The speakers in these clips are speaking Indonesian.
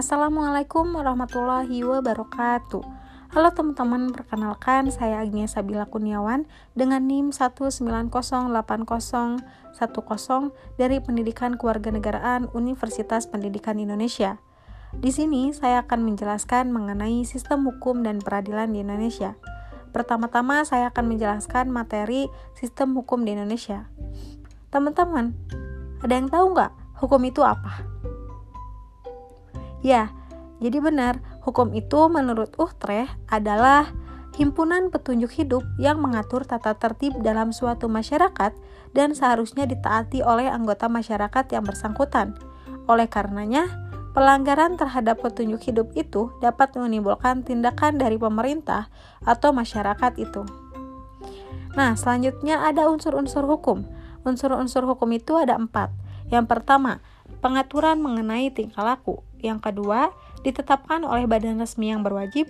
Assalamualaikum warahmatullahi wabarakatuh. Halo teman-teman, perkenalkan saya Agnes Sabila Kurniawan dengan NIM 1908010 dari Pendidikan Kewarganegaraan Universitas Pendidikan Indonesia. Di sini saya akan menjelaskan mengenai sistem hukum dan peradilan di Indonesia. Pertama-tama saya akan menjelaskan materi sistem hukum di Indonesia. Teman-teman, ada yang tahu nggak hukum itu apa? Ya, jadi benar, hukum itu menurut Utrecht adalah himpunan petunjuk hidup yang mengatur tata tertib dalam suatu masyarakat dan seharusnya ditaati oleh anggota masyarakat yang bersangkutan. Oleh karenanya, pelanggaran terhadap petunjuk hidup itu dapat menimbulkan tindakan dari pemerintah atau masyarakat itu. Nah, selanjutnya ada unsur-unsur hukum. Unsur-unsur hukum itu ada empat. Yang pertama, pengaturan mengenai tingkah laku. Yang kedua, ditetapkan oleh badan resmi yang berwajib.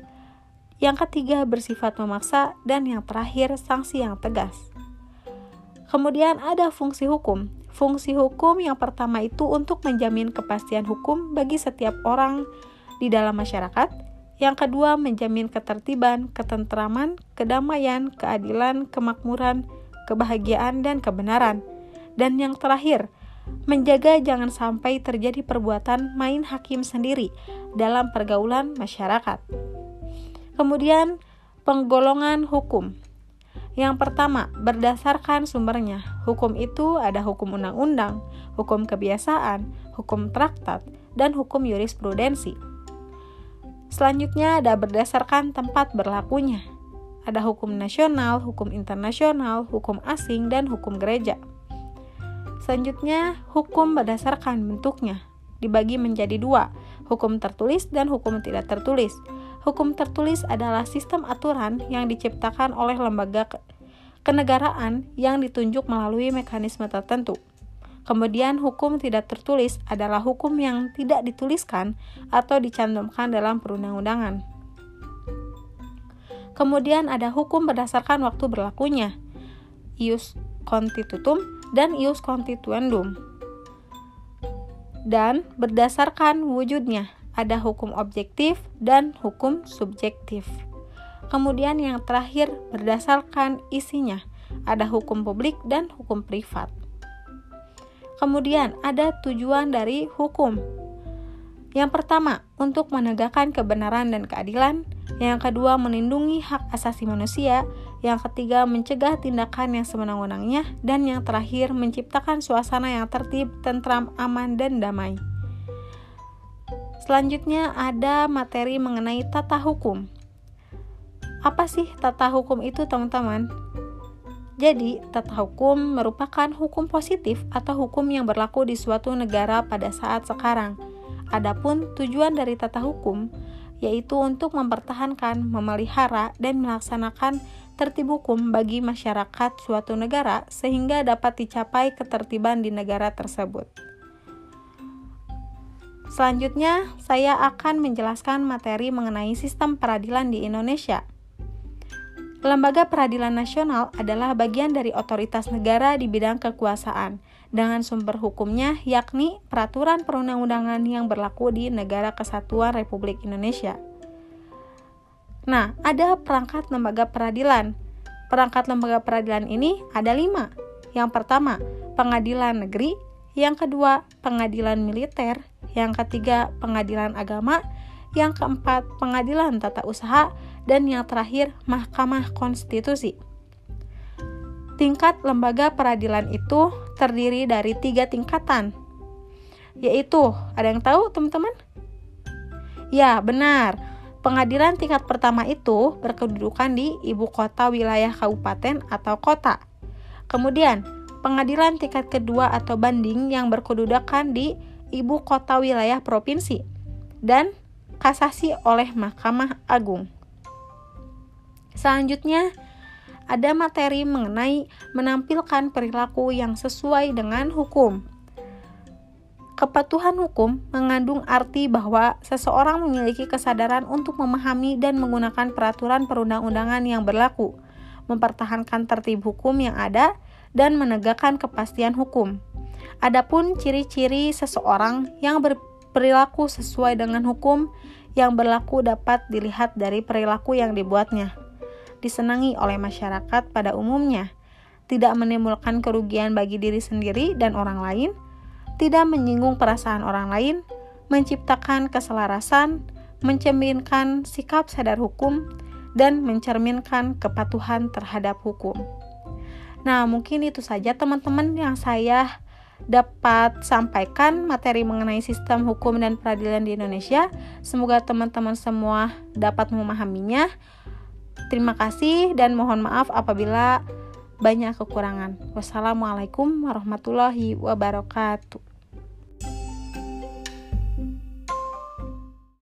Yang ketiga, bersifat memaksa. Dan yang terakhir, sanksi yang tegas. Kemudian ada fungsi hukum. Fungsi hukum yang pertama itu untuk menjamin kepastian hukum bagi setiap orang di dalam masyarakat. Yang kedua, menjamin ketertiban, ketentraman, kedamaian, keadilan, kemakmuran, kebahagiaan, dan kebenaran. Dan yang terakhir, menjaga jangan sampai terjadi perbuatan main hakim sendiri dalam pergaulan masyarakat. Kemudian, penggolongan hukum. Yang pertama, berdasarkan sumbernya. Hukum itu ada hukum undang-undang, hukum kebiasaan, hukum traktat, dan hukum jurisprudensi. Selanjutnya ada berdasarkan tempat berlakunya. Ada hukum nasional, hukum internasional, hukum asing, dan hukum gereja. Selanjutnya, hukum berdasarkan bentuknya dibagi menjadi dua, hukum tertulis dan hukum tidak tertulis. Hukum tertulis adalah sistem aturan yang diciptakan oleh lembaga kenegaraan yang ditunjuk melalui mekanisme tertentu. Kemudian hukum tidak tertulis adalah hukum yang tidak dituliskan atau dicantumkan dalam perundang-undangan. Kemudian ada hukum berdasarkan waktu berlakunya. Ius constitutum dan ius constituendum. Dan berdasarkan wujudnya, ada hukum objektif dan hukum subjektif. Kemudian yang terakhir berdasarkan isinya, ada hukum publik dan hukum privat. Kemudian ada tujuan dari hukum. Yang pertama, untuk menegakkan kebenaran dan keadilan. Yang kedua, melindungi hak asasi manusia. Yang ketiga, mencegah tindakan yang semenang-menangnya. Dan yang terakhir, menciptakan suasana yang tertib, tentram, aman, dan damai. Selanjutnya ada materi mengenai tata hukum. Apa sih tata hukum itu, teman-teman? Jadi, tata hukum merupakan hukum positif atau hukum yang berlaku di suatu negara pada saat sekarang Adapun tujuan dari tata hukum yaitu untuk mempertahankan, memelihara, dan melaksanakan tertib hukum bagi masyarakat suatu negara sehingga dapat dicapai ketertiban di negara tersebut. Selanjutnya, saya akan menjelaskan materi mengenai sistem peradilan di Indonesia. Lembaga Peradilan Nasional adalah bagian dari otoritas negara di bidang kekuasaan dengan sumber hukumnya yakni peraturan perundang-undangan yang berlaku di negara kesatuan Republik Indonesia. Nah, ada perangkat lembaga peradilan. Perangkat lembaga peradilan ini ada lima. Yang pertama, pengadilan negeri. Yang kedua, pengadilan militer. Yang ketiga, pengadilan agama. Yang keempat, pengadilan tata usaha dan yang terakhir Mahkamah Konstitusi. Tingkat lembaga peradilan itu terdiri dari tiga tingkatan, yaitu ada yang tahu teman-teman? Ya benar, pengadilan tingkat pertama itu berkedudukan di ibu kota wilayah kabupaten atau kota. Kemudian pengadilan tingkat kedua atau banding yang berkedudukan di ibu kota wilayah provinsi dan kasasi oleh Mahkamah Agung. Selanjutnya, ada materi mengenai menampilkan perilaku yang sesuai dengan hukum. Kepatuhan hukum mengandung arti bahwa seseorang memiliki kesadaran untuk memahami dan menggunakan peraturan perundang-undangan yang berlaku, mempertahankan tertib hukum yang ada, dan menegakkan kepastian hukum. Adapun ciri-ciri seseorang yang ber perilaku sesuai dengan hukum yang berlaku dapat dilihat dari perilaku yang dibuatnya. Disenangi oleh masyarakat pada umumnya, tidak menimbulkan kerugian bagi diri sendiri dan orang lain, tidak menyinggung perasaan orang lain, menciptakan keselarasan, mencerminkan sikap sadar hukum, dan mencerminkan kepatuhan terhadap hukum. Nah, mungkin itu saja teman-teman yang saya dapat sampaikan materi mengenai sistem hukum dan peradilan di Indonesia. Semoga teman-teman semua dapat memahaminya. Terima kasih dan mohon maaf apabila banyak kekurangan. Wassalamualaikum warahmatullahi wabarakatuh.